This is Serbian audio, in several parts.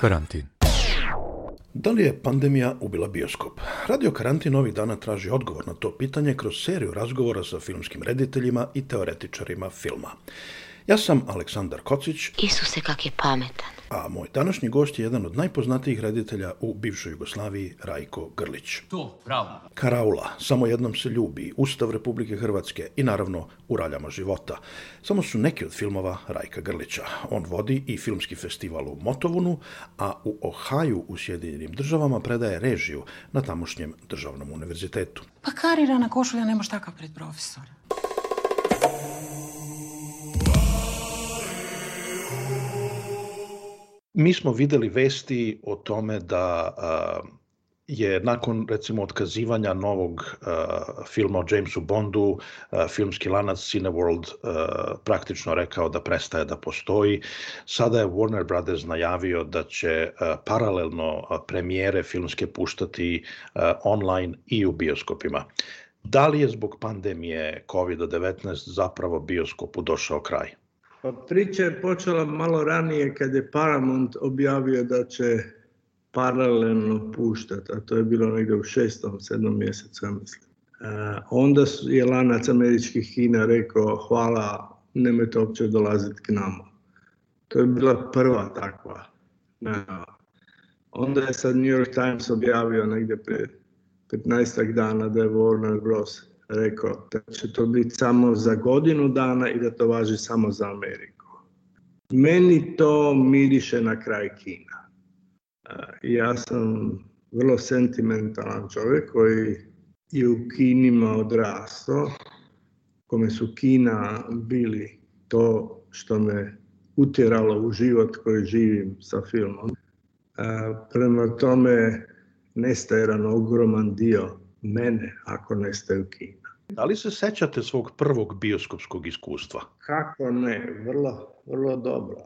Karantin. Da li je pandemija ubila bioskop? Radio Karantin ovih dana traži odgovor na to pitanje kroz seriju razgovora sa filmskim rediteljima i teoretičarima filma. Ja sam Aleksandar Kocić. Isuse, kak je pametan. A moj današnji gost je jedan od najpoznatijih reditelja u bivšoj Jugoslaviji, Rajko Grlić. To, bravo. Karaula, samo jednom se ljubi, Ustav Republike Hrvatske i naravno U raljama života. Samo su neki od filmova Rajka Grlića. On vodi i filmski festival u Motovunu, a u Ohaju u Sjedinjenim državama predaje režiju na tamošnjem državnom univerzitetu. Pa na košulja nema takav pred profesora. Mi smo videli vesti o tome da je nakon recimo otkazivanja novog filma o Jamesu Bondu, filmski lanac Cineworld praktično rekao da prestaje da postoji. Sada je Warner Brothers najavio da će paralelno premijere filmske puštati online i u bioskopima. Da li je zbog pandemije COVID-19 zapravo bioskopu došao kraj? Pa priča je počela malo ranije kad je Paramount objavio da će paralelno puštati, a to je bilo negdje u šestom, sedmom mjesecu, ja mislim. E, onda je lanac američkih kina rekao hvala, nemojte uopće dolaziti k nama. To je bila prva takva. onda je sad New York Times objavio negdje pred 15 dana da je Warner Bros rekao da će to biti samo za godinu dana i da to važi samo za Ameriku. Meni to miriše na kraj Kina. E, ja sam vrlo sentimentalan čovjek koji je u Kinima odrastao, kome su Kina bili to što me utjeralo u život koji živim sa filmom. E, prema tome, jedan ogroman dio mene ako nestaju Kina. Da li se sećate svog prvog bioskopskog iskustva? Kako ne, vrlo, vrlo dobro.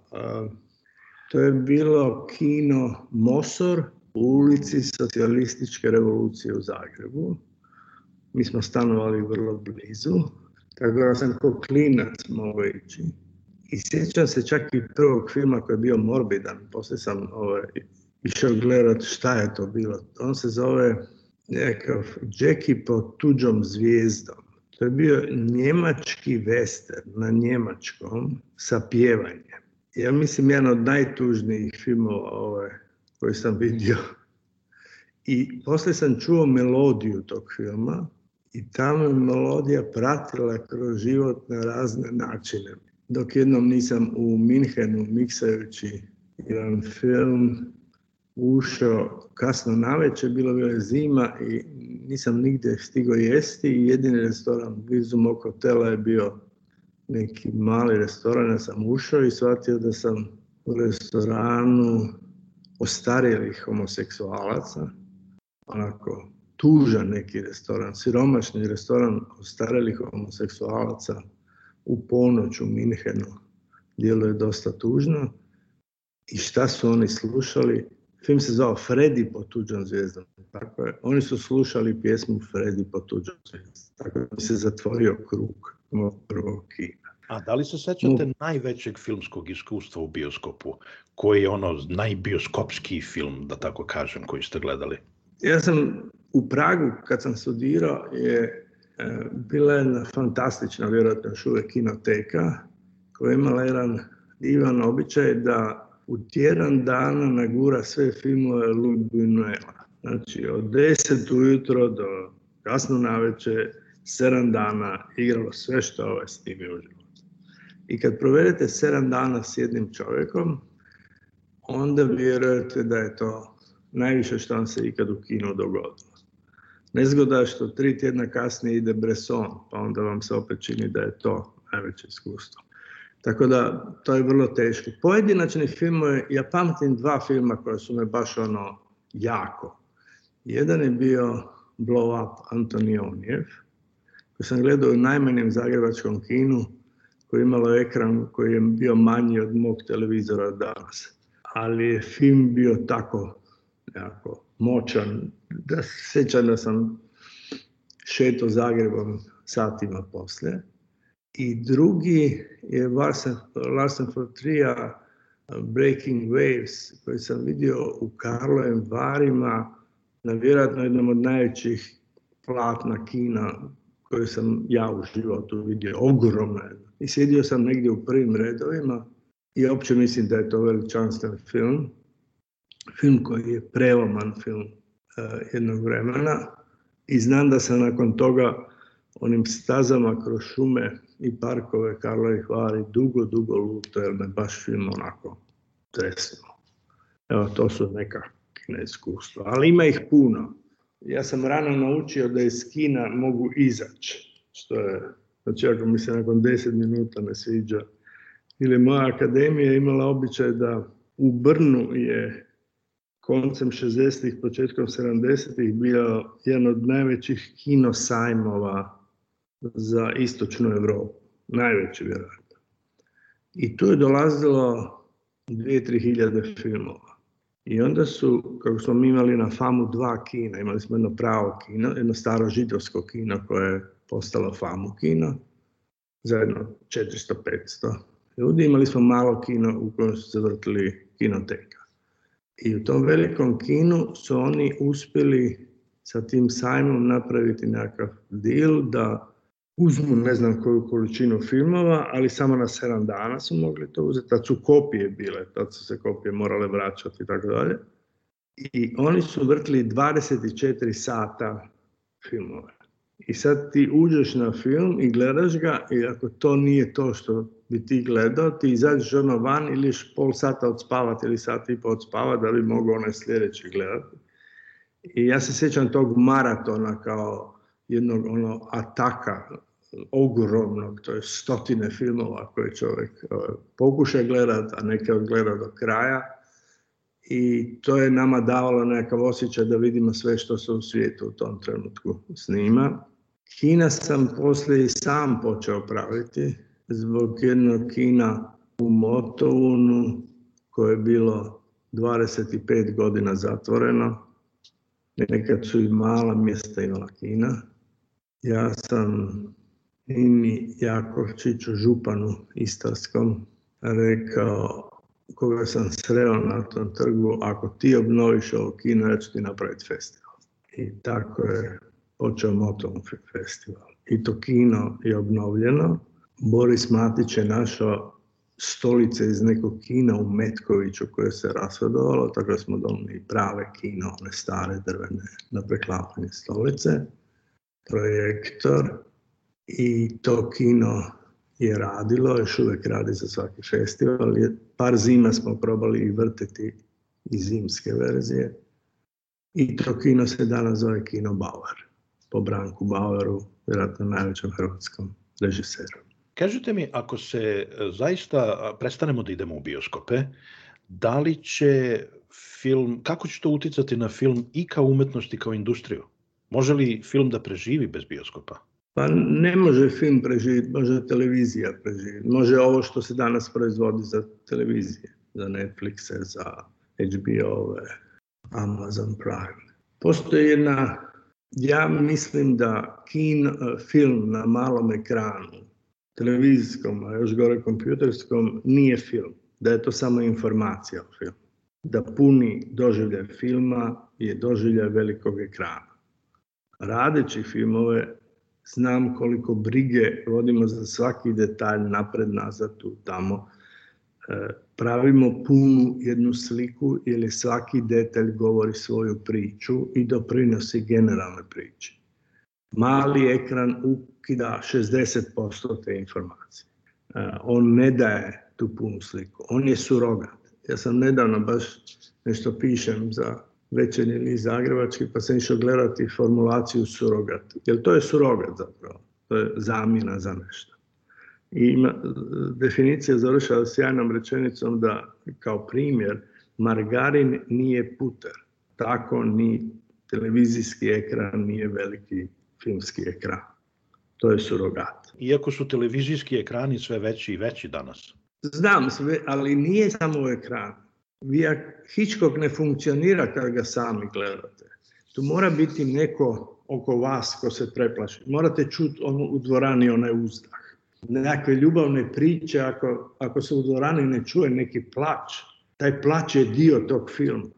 To je bilo kino Mosor u ulici socijalističke revolucije u Zagrebu. Mi smo stanovali vrlo blizu, tako da sam kao klinac mogao ići. I sjećam se čak i prvog filma koji je bio morbidan, poslije sam ovaj, išao gledat šta je to bilo. On se zove nekakav Jackie pod tuđom zvijezdom. To je bio njemački vester na njemačkom sa pjevanjem. Ja mislim, jedan od najtužnijih filmova ove ovaj, koji sam vidio. I poslije sam čuo melodiju tog filma i ta me melodija pratila kroz život na razne načine. Dok jednom nisam u Minhenu miksajući jedan film ušao kasno večer, bilo je zima i nisam nigdje stigao jesti i jedini restoran blizu mog hotela je bio neki mali restoran, ja sam ušao i shvatio da sam u restoranu ostarijelih homoseksualaca, onako tužan neki restoran, siromašni restoran ostarijelih homoseksualaca u ponoć u Minhenu, djeluje dosta tužno. I šta su oni slušali? Film se zvao Freddy po tuđom zvijezdom. Tako Oni su slušali pjesmu Freddy po tuđom zvijezdom. Tako mi se zatvorio krug prvog kina. A da li se sećate najvećeg filmskog iskustva u bioskopu? Koji je ono najbioskopski film, da tako kažem, koji ste gledali? Ja sam u Pragu, kad sam studirao, je e, bila jedna fantastična, vjerojatno još kinoteka koja je imala jedan divan običaj da u tjedan dana nagura sve filmove Noela Znači od 10 ujutro do kasno naveče, sedam dana igralo sve što ovaj s u I kad provedete sedam dana s jednim čovjekom, onda vjerujete da je to najviše što vam se ikad u kinu dogodilo. Nezgoda što tri tjedna kasnije ide Bresson, pa onda vam se opet čini da je to najveće iskustvo. Tako da, to je vrlo teško. Pojedinačni filmove, ja pamtim dva filma koja su me baš ono jako. Jedan je bio Blow Up Antonionijev, koji sam gledao u najmanjem zagrebačkom kinu, koji je imalo ekran koji je bio manji od mog televizora danas. Ali je film bio tako jako moćan. Da se sjećam da sam šeto Zagrebom satima poslije. I drugi je Larsen for trija uh, Breaking Waves koji sam vidio u Karlojem varima na vjerojatno jednom od najvećih platna kina koju sam ja u životu vidio, ogromna I sjedio sam negdje u prvim redovima i opće mislim da je to veličanstven film. Film koji je preloman film uh, jednog vremena i znam da sam nakon toga onim stazama kroz šume i parkove Karlovi Hvari, dugo, dugo luto jer me baš film onako tresno. Evo, to su neka iskustva. ali ima ih puno. Ja sam rano naučio da iz kina mogu izaći, što je, znači ako mi se nakon deset minuta ne sviđa, ili moja akademija imala običaj da u Brnu je koncem 60-ih, početkom 70-ih bio jedan od najvećih kinosajmova za istočnu Evropu, najveći vjerojatno. I tu je dolazilo dvije, tri hiljade filmova. I onda su, kako smo mi imali na FAMU dva kina, imali smo jedno pravo kino, jedno staro židovsko kino koje je postalo FAMU kino, zajedno 400-500 ljudi. Imali smo malo kino u kojem su se vrtili kinoteka. I u tom velikom kinu su oni uspjeli sa tim sajmom napraviti nekakav deal da uzmu ne znam koju količinu filmova, ali samo na 7 dana su mogli to uzeti, tad su kopije bile, tad su se kopije morale vraćati i tako dalje. I oni su vrtili 24 sata filmove. I sad ti uđeš na film i gledaš ga i ako to nije to što bi ti gledao, ti izađeš ono van ili ješ pol sata odspavati ili sat i pol odspavati da bi mogao onaj sljedeći gledati. I ja se sjećam tog maratona kao jednog ono ataka ogromnog, to je stotine filmova koje čovjek e, pokuša gledati, a neke odgleda do kraja. I to je nama davalo nekakav osjećaj da vidimo sve što se u svijetu u tom trenutku snima. Kina sam poslije i sam počeo praviti zbog jednog kina u Motovunu koje je bilo 25 godina zatvoreno. Nekad su i mala mjesta imala kina. Ja sam Ini Jakovčiću, županu Istarskom, rekao koga sam sreo na tom trgu, ako ti obnoviš ovo kino, ja ću ti napraviti festival. I tako je počeo Motom festival. I to kino je obnovljeno. Boris Matić je našao stolice iz nekog kina u Metkoviću koje se rasvodovalo, tako da smo dobili prave kino, one stare drvene na preklapanje stolice. Projektor, i to kino je radilo, još uvijek radi za svaki festival. Par zima smo probali i vrtiti i zimske verzije. I to kino se danas zove Kino Bauer, po Branku Baueru, vjerojatno najvećem hrvatskom režiseru. Kažete mi, ako se e, zaista prestanemo da idemo u bioskope, da li će film, kako će to uticati na film i kao umetnost i kao industriju? Može li film da preživi bez bioskopa? Pa ne može film preživjeti, može televizija preživjeti. Može ovo što se danas proizvodi za televizije, za Netflixe, za hbo Amazon Prime. Postoji jedna, ja mislim da kin, e, film na malom ekranu, televizijskom, a još gore kompjuterskom, nije film. Da je to samo informacija o filmu. Da puni doživljaj filma je doživljaj velikog ekrana. Radeći filmove znam koliko brige vodimo za svaki detalj napred, nazad, tu, tamo. E, pravimo punu jednu sliku jer svaki detalj govori svoju priču i doprinosi generalne priče. Mali ekran ukida 60% te informacije. E, on ne daje tu punu sliku, on je surogat. Ja sam nedavno baš nešto pišem za Večernji ni Zagrebački, pa sam išao gledati formulaciju surogat. Jer to je surogat zapravo, to je zamjena za nešto. I ima, e, definicija završava jajnom rečenicom da, kao primjer, margarin nije puter, tako ni televizijski ekran nije veliki filmski ekran. To je surogat. Iako su televizijski ekrani sve veći i veći danas. Znam, ali nije samo ekran. Hitchcock ne funkcionira kad ga sami gledate. Tu mora biti neko oko vas ko se preplaši. Morate čuti ono u dvorani onaj uzdah. Nekakve ljubavne priče, ako, ako se u dvorani ne čuje neki plać, taj plać je dio tog filma.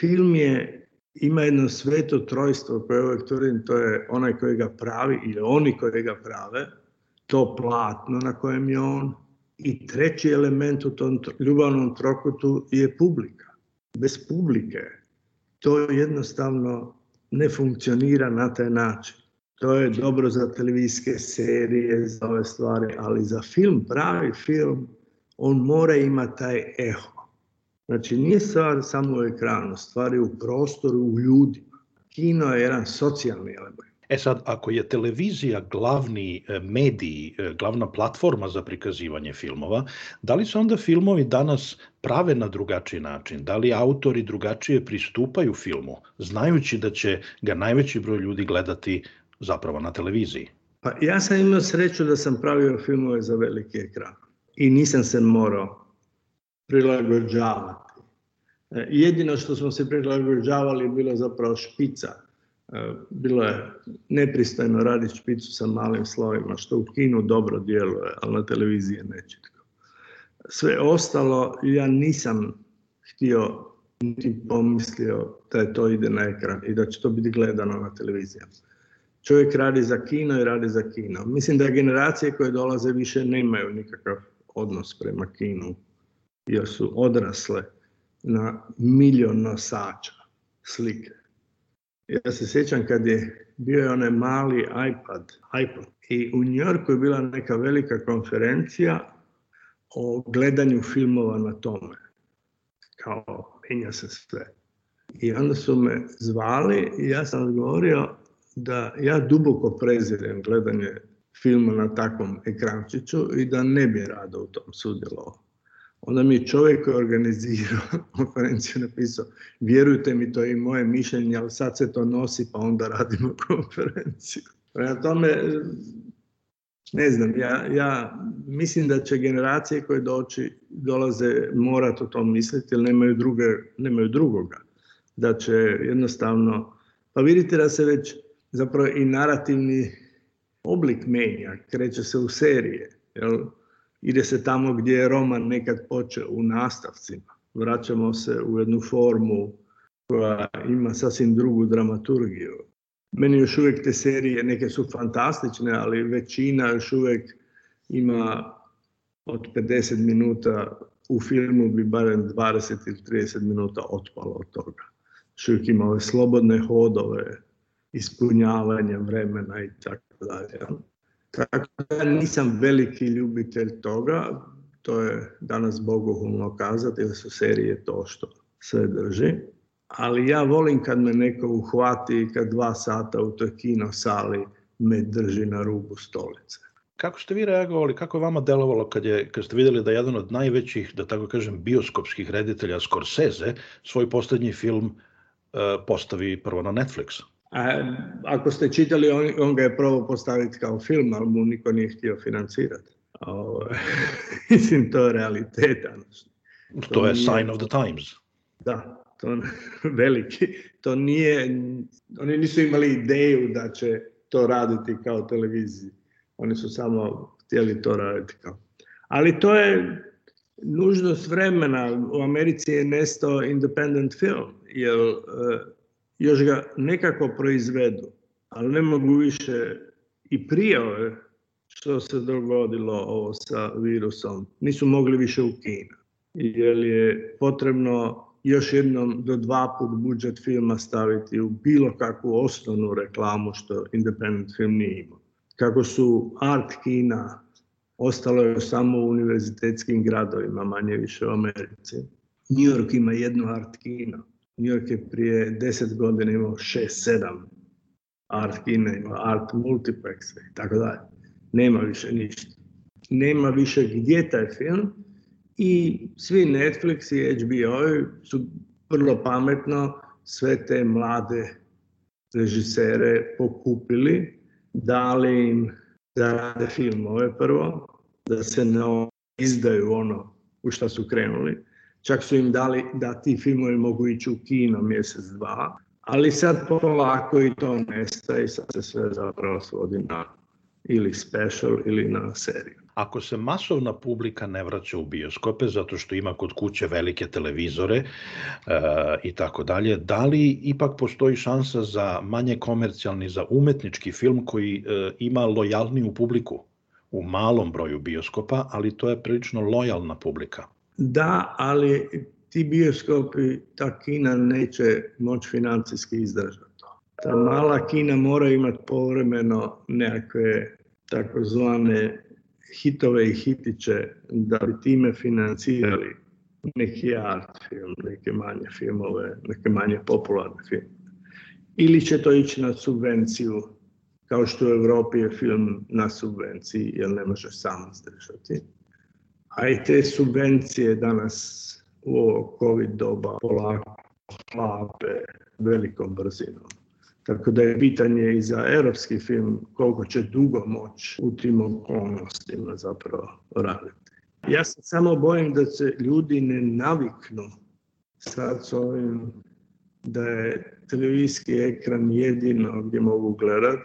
Film je, ima jedno sveto trojstvo koje uvijek to je onaj koji ga pravi ili oni koji ga prave, to platno na kojem je on, i treći element u tom ljubavnom trokutu je publika. Bez publike to jednostavno ne funkcionira na taj način. To je dobro za televizijske serije, za ove stvari, ali za film, pravi film, on mora imati taj eho. Znači nije stvar samo u ekranu, stvar je u prostoru, u ljudima. Kino je jedan socijalni element. E sad, ako je televizija glavni e, mediji, e, glavna platforma za prikazivanje filmova, da li se onda filmovi danas prave na drugačiji način? Da li autori drugačije pristupaju filmu, znajući da će ga najveći broj ljudi gledati zapravo na televiziji? Pa ja sam imao sreću da sam pravio filmove za veliki ekran i nisam se morao prilagođavati. E, jedino što smo se prilagođavali je bilo zapravo špica E, bilo je nepristojno raditi špicu sa malim slovima, što u kinu dobro djeluje, ali na televiziji je nečitko. Sve ostalo ja nisam htio niti pomislio da to ide na ekran i da će to biti gledano na televiziji Čovjek radi za kino i radi za kino. Mislim da generacije koje dolaze više nemaju nikakav odnos prema kinu, jer su odrasle na milion nosača slike. Ja se sjećam kad je bio onaj mali iPad, iPod i u Njorku je bila neka velika konferencija o gledanju filmova na tome. Kao, menja se sve. I onda su me zvali i ja sam odgovorio da ja duboko prezirem gledanje filma na takvom ekrančiću i da ne bi rado u tom sudjelovao. Onda mi je čovjek koji je organizirao konferenciju napisao, vjerujte mi, to je i moje mišljenje, ali sad se to nosi pa onda radimo konferenciju. Prema tome, ne znam, ja, ja mislim da će generacije koje doći, dolaze morati o tom misliti jer nemaju, druge, drugoga. Da će jednostavno, pa vidite da se već zapravo i narativni oblik menja, kreće se u serije. Jel? ide se tamo gdje je roman nekad počeo u nastavcima. Vraćamo se u jednu formu koja ima sasvim drugu dramaturgiju. Meni još uvijek te serije, neke su fantastične, ali većina još uvijek ima od 50 minuta u filmu bi barem 20 ili 30 minuta otpalo od toga. Još uvijek ima ove slobodne hodove, ispunjavanje vremena i tako dalje. Tako da nisam veliki ljubitelj toga, to je danas bogohumno kazati jer su serije to što sve drži. Ali ja volim kad me neko uhvati kad dva sata u toj kino sali me drži na rubu stolice. Kako ste vi reagovali, kako je vama delovalo kad, je, kad ste vidjeli da jedan od najvećih, da tako kažem, bioskopskih reditelja Scorsese svoj posljednji film eh, postavi prvo na Netflixu? ako ste čitali, on, ga je probao postaviti kao film, ali mu niko nije htio financirati. Mislim, to je realitet. Znači. To, je sign of the times. Da, to veliki. To nije, oni nisu imali ideju da će to raditi kao televiziji. Oni su samo htjeli to raditi kao. Ali to je nužnost vremena. U Americi je nestao independent film, jer e, još ga nekako proizvedu, ali ne mogu više i prije ove što se dogodilo ovo sa virusom, nisu mogli više u kina. Jer je potrebno još jednom do dva put budžet filma staviti u bilo kakvu osnovnu reklamu što independent film nije imao. Kako su art kina ostalo je samo u univerzitetskim gradovima, manje više u Americi. New York ima jednu art kino New York je prije deset godina imao šest, sedam art kine, art multiplex i tako dalje. Nema više ništa. Nema više gdje taj film i svi Netflix i HBO su vrlo pametno sve te mlade režisere pokupili, dali im da rade filmove prvo, da se ne izdaju ono u šta su krenuli, Čak su im dali da ti filmovi mogu ići u kino mjesec, dva. Ali sad polako i to nestaje i sad se sve zapravo svodi na ili special ili na seriju. Ako se masovna publika ne vraća u bioskope zato što ima kod kuće velike televizore e, i tako dalje, da li ipak postoji šansa za manje komercijalni, za umetnički film koji e, ima lojalniju publiku u malom broju bioskopa, ali to je prilično lojalna publika? Da, ali ti bioskopi, ta kina neće moći financijski izdržati to. Ta mala kina mora imati povremeno nekakve takozvane hitove i hitiće da bi time financirali neki art film, neke manje filmove, neke manje popularne filmove. Ili će to ići na subvenciju, kao što u Europi je film na subvenciji, jer ne može sam izdržati. A i te subvencije danas u ovo COVID doba polako hlape velikom brzinom. Tako da je pitanje i za europski film koliko će dugo moć u tim okolnostima zapravo raditi. Ja se samo bojim da se ljudi ne naviknu sad s ovim da je televizijski ekran jedino gdje mogu gledat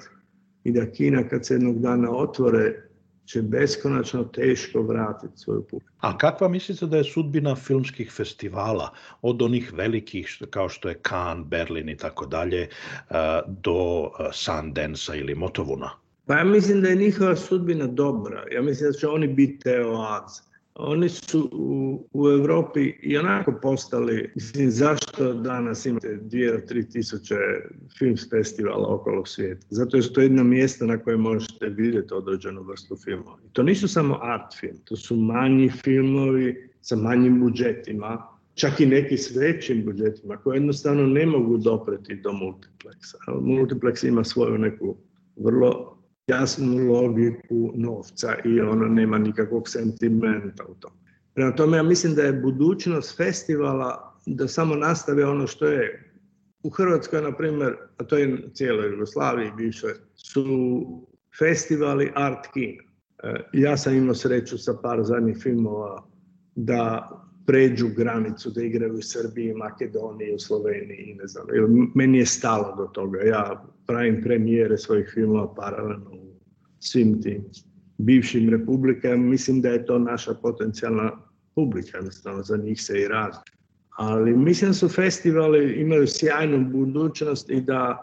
i da Kina kad se jednog dana otvore će beskonačno teško vratiti svoju publiku. A kakva mislite da je sudbina filmskih festivala, od onih velikih kao što je Cannes, Berlin i tako dalje, eh, do eh, Sundance ili Motovuna? Pa ja mislim da je njihova sudbina dobra. Ja mislim da će oni biti te oaze. Oni su u, Europi i onako postali, mislim zašto danas imate dvije, tri tisuće films festivala okolo svijeta? Zato što je to jedno mjesto na koje možete vidjeti određenu vrstu filmova. to nisu samo art film, to su manji filmovi sa manjim budžetima, čak i neki s većim budžetima koji jednostavno ne mogu dopreti do multiplexa. Multiplex ima svoju neku vrlo jasnu logiku novca i ono nema nikakvog sentimenta u tom. Prema tome ja mislim da je budućnost festivala da samo nastave ono što je u Hrvatskoj, na primjer, a to je u cijeloj Jugoslaviji bivšoj, su festivali art kina. E, ja sam imao sreću sa par zadnjih filmova da pređu granicu da igraju u Srbiji, Makedoniji, u Sloveniji i ne znam. Meni je stalo do toga. Ja pravim premijere svojih filmova paralelno u svim tim bivšim republikama. Mislim da je to naša potencijalna publika, jednostavno za njih se i radi. Ali mislim da su festivali imaju sjajnu budućnost i da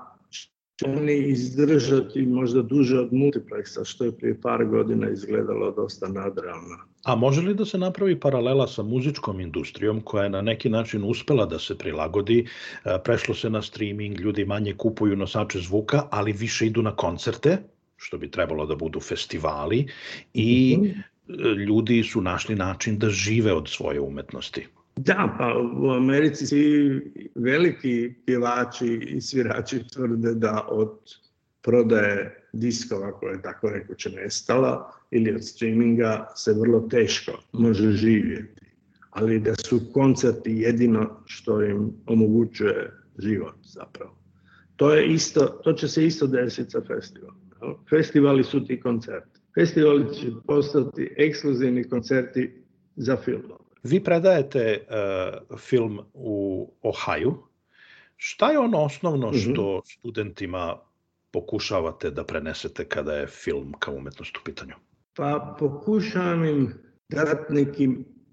će oni izdržati možda duže od multiplexa, što je prije par godina izgledalo dosta nadrealno. A može li da se napravi paralela sa muzičkom industrijom koja je na neki način uspela da se prilagodi, e, prešlo se na streaming, ljudi manje kupuju nosače zvuka, ali više idu na koncerte, što bi trebalo da budu festivali i mhm. e, ljudi su našli način da žive od svoje umetnosti. Da, pa u Americi veliki pjevači i svirači tvrde da od prodaje diskova koja je tako rekoć nestala ili od streaminga se vrlo teško može živjeti. Ali da su koncerti jedino što im omogućuje život zapravo. To, je isto, to će se isto desiti sa festivalom. Festivali su ti koncerti. Festivali će postati ekskluzivni koncerti za filmove. Vi predajete e, film u Ohaju. Šta je ono osnovno mhm. što studentima pokušavate da prenesete kada je film kao umetnost u pitanju? Pa pokušavam im dati neki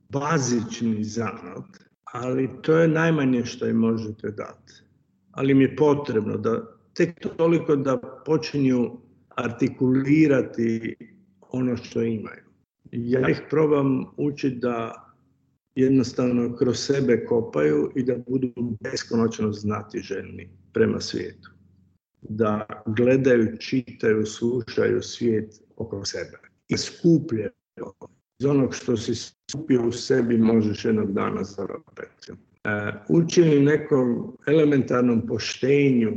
bazični zanat, ali to je najmanje što im možete dati. Ali mi je potrebno da tek toliko da počinju artikulirati ono što imaju. Ja ih probam učiti da jednostavno kroz sebe kopaju i da budu beskonačno znati ženi prema svijetu da gledaju, čitaju, slušaju svijet oko sebe. I skuplje iz onog što si skupio u sebi možeš jednog dana zarobiti. E, nekom elementarnom poštenju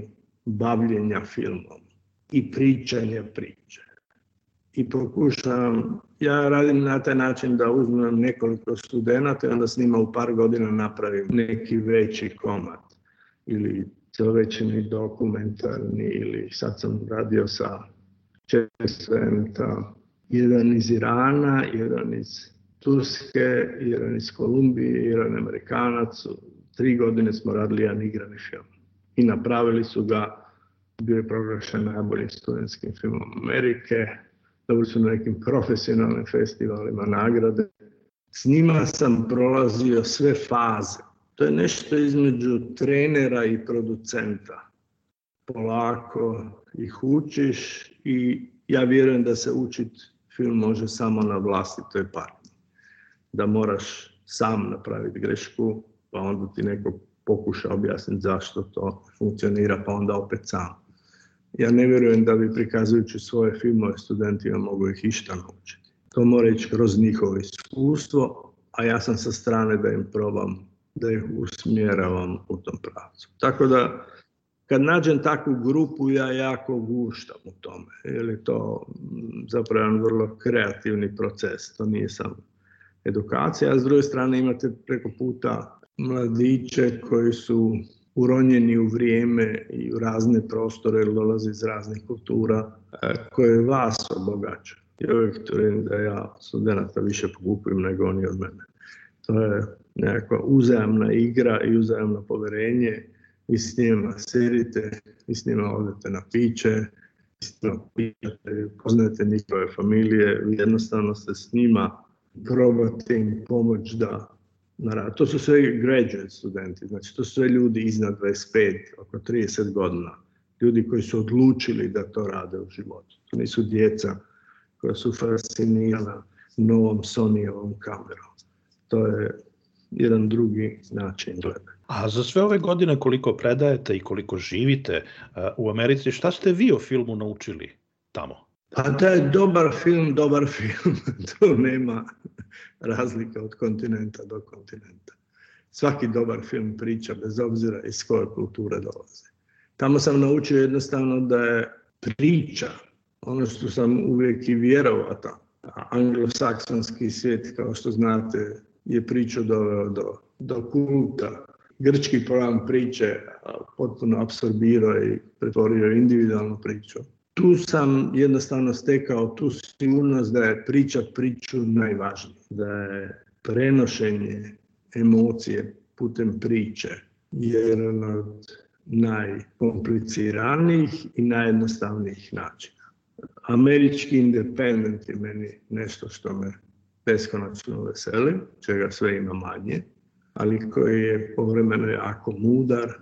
bavljenja filmom i pričanja priče. I pokušam, ja radim na taj način da uzmem nekoliko studenta i onda s njima u par godina napravim neki veći komad ili zavećeni dokumentarni ili sad sam radio sa jedan iz Irana, jedan iz Turske, jedan iz Kolumbije, jedan Amerikanac. Tri godine smo radili jedan igrani film i napravili su ga. Bio je proglašen najboljim studentskim filmom Amerike. Dobili su na nekim profesionalnim festivalima nagrade. S njima sam prolazio sve faze to je nešto između trenera i producenta. Polako ih učiš i ja vjerujem da se učit film može samo na je partner. Da moraš sam napraviti grešku, pa onda ti neko pokuša objasniti zašto to funkcionira, pa onda opet sam. Ja ne vjerujem da bi prikazujući svoje filmove studentima mogu ih išta naučiti. To mora ići kroz njihovo iskustvo, a ja sam sa strane da im probam da ih usmjeravam u tom pravcu. Tako da kad nađem takvu grupu ja jako guštam u tome. Jer je to mm, zapravo jedan vrlo kreativni proces. To nije samo edukacija. A s druge strane imate preko puta mladiće koji su uronjeni u vrijeme i u razne prostore jer dolaze iz raznih kultura koje vas obogačaju. Ja uvijek da ja studenata više pogupujem nego oni od mene. To je nekakva uzajamna igra i uzajamno povjerenje. Vi s njima sedite, vi s njima odete na piće, s njima njihove familije, vi jednostavno ste s njima probate im pomoć da naravno. To su sve graduate studenti, znači to su sve ljudi iznad 25, oko 30 godina. Ljudi koji su odlučili da to rade u životu. To nisu djeca koja su fascinirana novom Sony-ovom kamerom. To je jedan drugi način gleda. A za sve ove godine koliko predajete i koliko živite e, u Americi, šta ste vi o filmu naučili tamo? Pa da je dobar film, dobar film. to nema razlike od kontinenta do kontinenta. Svaki dobar film priča, bez obzira iz koje kulture dolazi. Tamo sam naučio jednostavno da je priča ono što sam uvijek i vjerovao tamo anglosaksonski svijet, kao što znate, je priču doveo do, do kulta. Grčki plan priče potpuno apsorbirao i pretvorio individualnu priču. Tu sam jednostavno stekao tu sigurnost da je priča priču najvažnije da je prenošenje emocije putem priče jedan od najkompliciranijih i najjednostavnijih načina. Američki independent je meni nešto što me beskonačno veseli, čega sve ima manje, ali koji je povremeno jako mudar,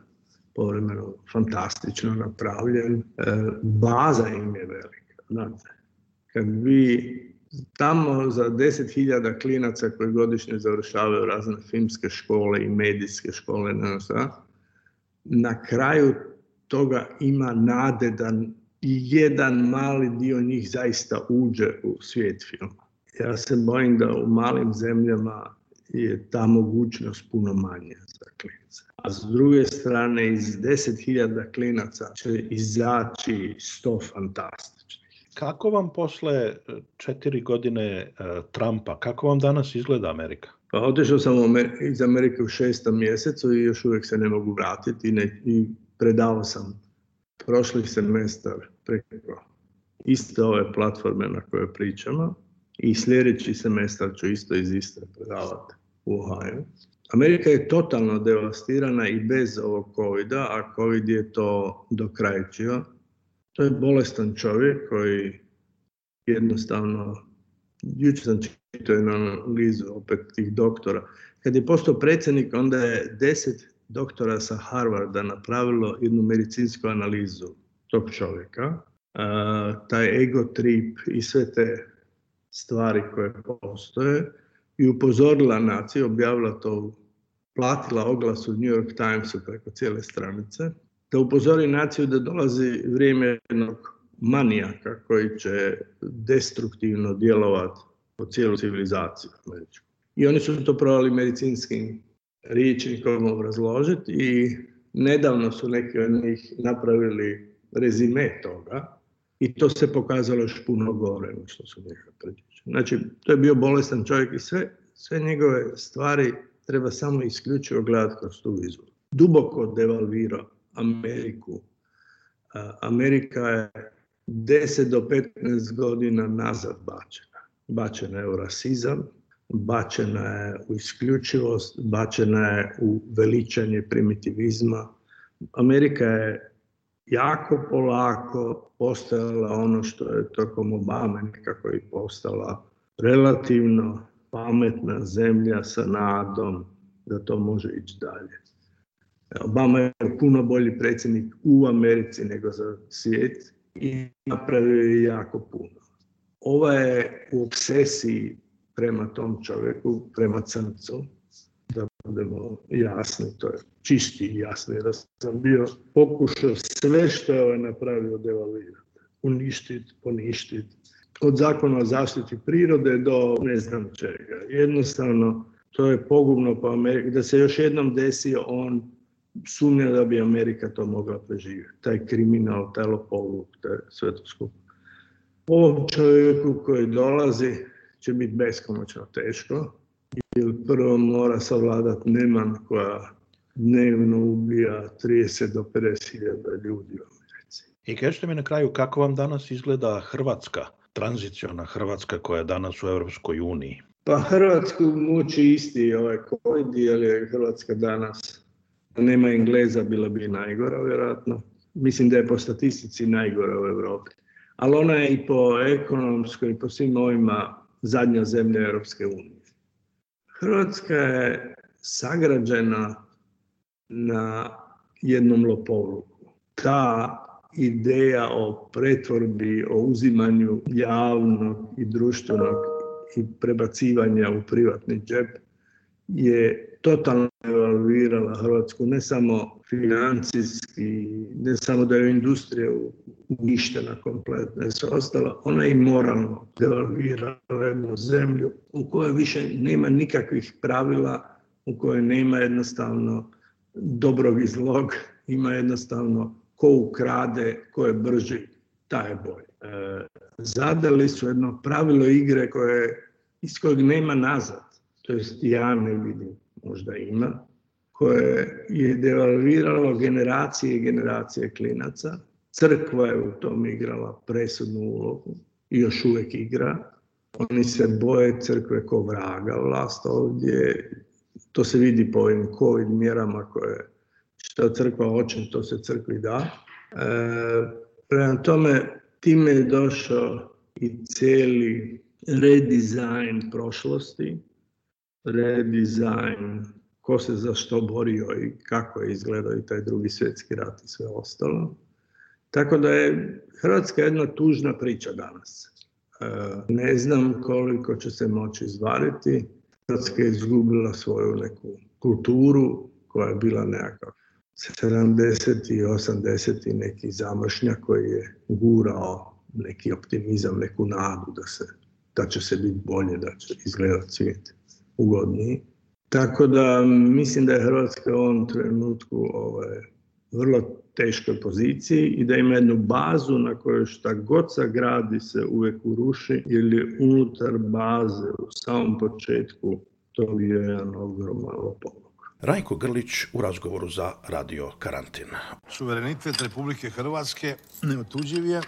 povremeno fantastično napravljen. E, baza im je velika. Znate, kad vi tamo za 10.000 klinaca koji godišnje završavaju razne filmske škole i medijske škole, ne znam na kraju toga ima nade da jedan mali dio njih zaista uđe u svijet filma. Ja se bojim da u malim zemljama je ta mogućnost puno manja za klince. A s druge strane, iz 10.000 klinaca će izaći sto fantastičnih. Kako vam posle e, četiri godine e, Trumpa, kako vam danas izgleda Amerika? Pa otišao sam iz Amerike u šestom mjesecu i još uvijek se ne mogu vratiti i, predao sam prošli semestar preko iste ove platforme na kojoj pričamo i sljedeći semestar ću isto iz predavati u Ohio. Amerika je totalno devastirana i bez ovog Covida, a COVID je to dokrajčio. To je bolestan čovjek koji jednostavno, jučer sam čitao analizu opet tih doktora, kad je postao predsjednik onda je deset doktora sa Harvarda napravilo jednu medicinsku analizu tog čovjeka. taj ego trip i sve te stvari koje postoje i upozorila naciju, objavila to, platila oglas u New York Timesu preko cijele stranice, da upozori naciju da dolazi vrijeme jednog manijaka koji će destruktivno djelovati po cijelu civilizaciju I oni su to provali medicinskim riječnikom obrazložiti i nedavno su neki od njih napravili rezime toga i to se pokazalo još puno gore što su predviđali. Znači, to je bio bolestan čovjek i sve, sve njegove stvari treba samo isključivo gledati kroz tu vizu. Duboko devalvira Ameriku. Amerika je 10 do 15 godina nazad bačena. Bačena je u rasizam, bačena je u isključivost, bačena je u veličanje primitivizma. Amerika je jako polako postala ono što je tokom Obama nekako i postala relativno pametna zemlja sa nadom da to može ići dalje. Obama je puno bolji predsjednik u Americi nego za svijet i napravio je jako puno. Ova je u obsesiji prema tom čovjeku, prema crncu, budemo jasni, to je čisti i jasni, da sam bio pokušao sve što je ovaj napravio devalirati, uništiti, poništiti, od zakona o zaštiti prirode do ne znam čega. Jednostavno, to je pogubno po pa Ameriki. da se još jednom desi on sumnja da bi Amerika to mogla preživjeti. Taj kriminal, taj lopovluk, taj sve to Ovom čovjeku koji dolazi će biti beskonačno teško, jer prvo mora savladati Neman koja dnevno ubija 30 do 50.000 ljudi I kažete mi na kraju kako vam danas izgleda Hrvatska, tranzicijona Hrvatska koja je danas u Europskoj uniji? Pa Hrvatsku muči isti ovaj COVID, jer je Hrvatska danas nema Engleza, bila bi najgora vjerojatno. Mislim da je po statistici najgora u Europi. Ali ona je i po ekonomskoj i po svim ovima zadnja zemlja Europske unije. Hrvatska je sagrađena na jednom lopovluku. Ta ideja o pretvorbi, o uzimanju javnog i društvenog i prebacivanja u privatni džep je totalno evaluirala Hrvatsku, ne samo financijski, ne samo da je industrija uništena kompletno, sve ostalo, ona i moralno devalvirala jednu zemlju u kojoj više nema nikakvih pravila, u kojoj nema jednostavno dobrog i ima jednostavno ko ukrade, ko je brži, taj je e, zadali su jedno pravilo igre koje, iz kojeg nema nazad. To jest ja ne vidim možda ima, koje je devalviralo generacije i generacije klinaca. Crkva je u tom igrala presudnu ulogu i još uvijek igra. Oni se boje crkve ko vraga vlast ovdje. To se vidi po ovim covid mjerama koje što crkva hoće, to se crkvi da. E, prema tome, time je došao i cijeli redizajn prošlosti redizajn, ko se za što borio i kako je izgledao i taj drugi svjetski rat i sve ostalo. Tako da je Hrvatska jedna tužna priča danas. E, ne znam koliko će se moći izvariti. Hrvatska je izgubila svoju neku kulturu koja je bila neka 70. i 80. neki zamršnjak koji je gurao neki optimizam, neku nadu da, se, da će se biti bolje, da će izgledati svijet ugodniji. Tako da mislim da je Hrvatska u ovom trenutku ove ovaj, vrlo teškoj poziciji i da ima jednu bazu na kojoj šta god gradi se uvijek uruši ili unutar baze u samom početku to je jedan ogroman Rajko Grlić u razgovoru za Radio Karantin. Suverenitet Republike Hrvatske neotuđiv je,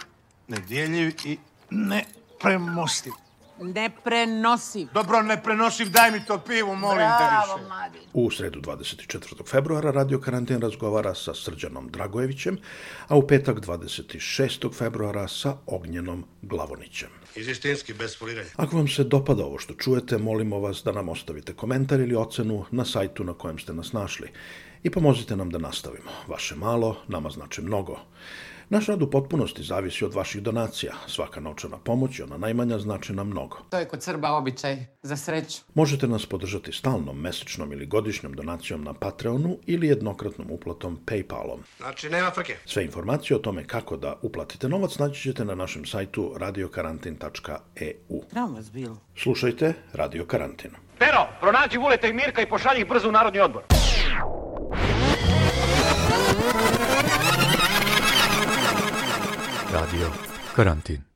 nedjeljiv i nepremostiv. Neprenosiv. Dobro, neprenosiv, daj mi to pivo, molim te više. Mladi. U sredu 24. februara Radio Karantin razgovara sa Srđanom Dragojevićem, a u petak 26. februara sa Ognjenom Glavonićem. Izistinski, bez Ako vam se dopada ovo što čujete, molimo vas da nam ostavite komentar ili ocenu na sajtu na kojem ste nas našli. I pomozite nam da nastavimo. Vaše malo, nama znači mnogo. Naš rad u potpunosti zavisi od vaših donacija. Svaka novčana pomoć, ona najmanja, znači nam mnogo. To je kod Srba običaj, za sreću. Možete nas podržati stalnom, mesečnom ili godišnjom donacijom na Patreonu ili jednokratnom uplatom Paypalom. Znači, nema frke. Sve informacije o tome kako da uplatite novac naći ćete na našem sajtu radiokarantin.eu. Nam vas bilo. Slušajte Radio Karantin. Pero, pronađi Vuleta i Mirka i pošalji ih brzo u Narodni odbor. Radyo Karantin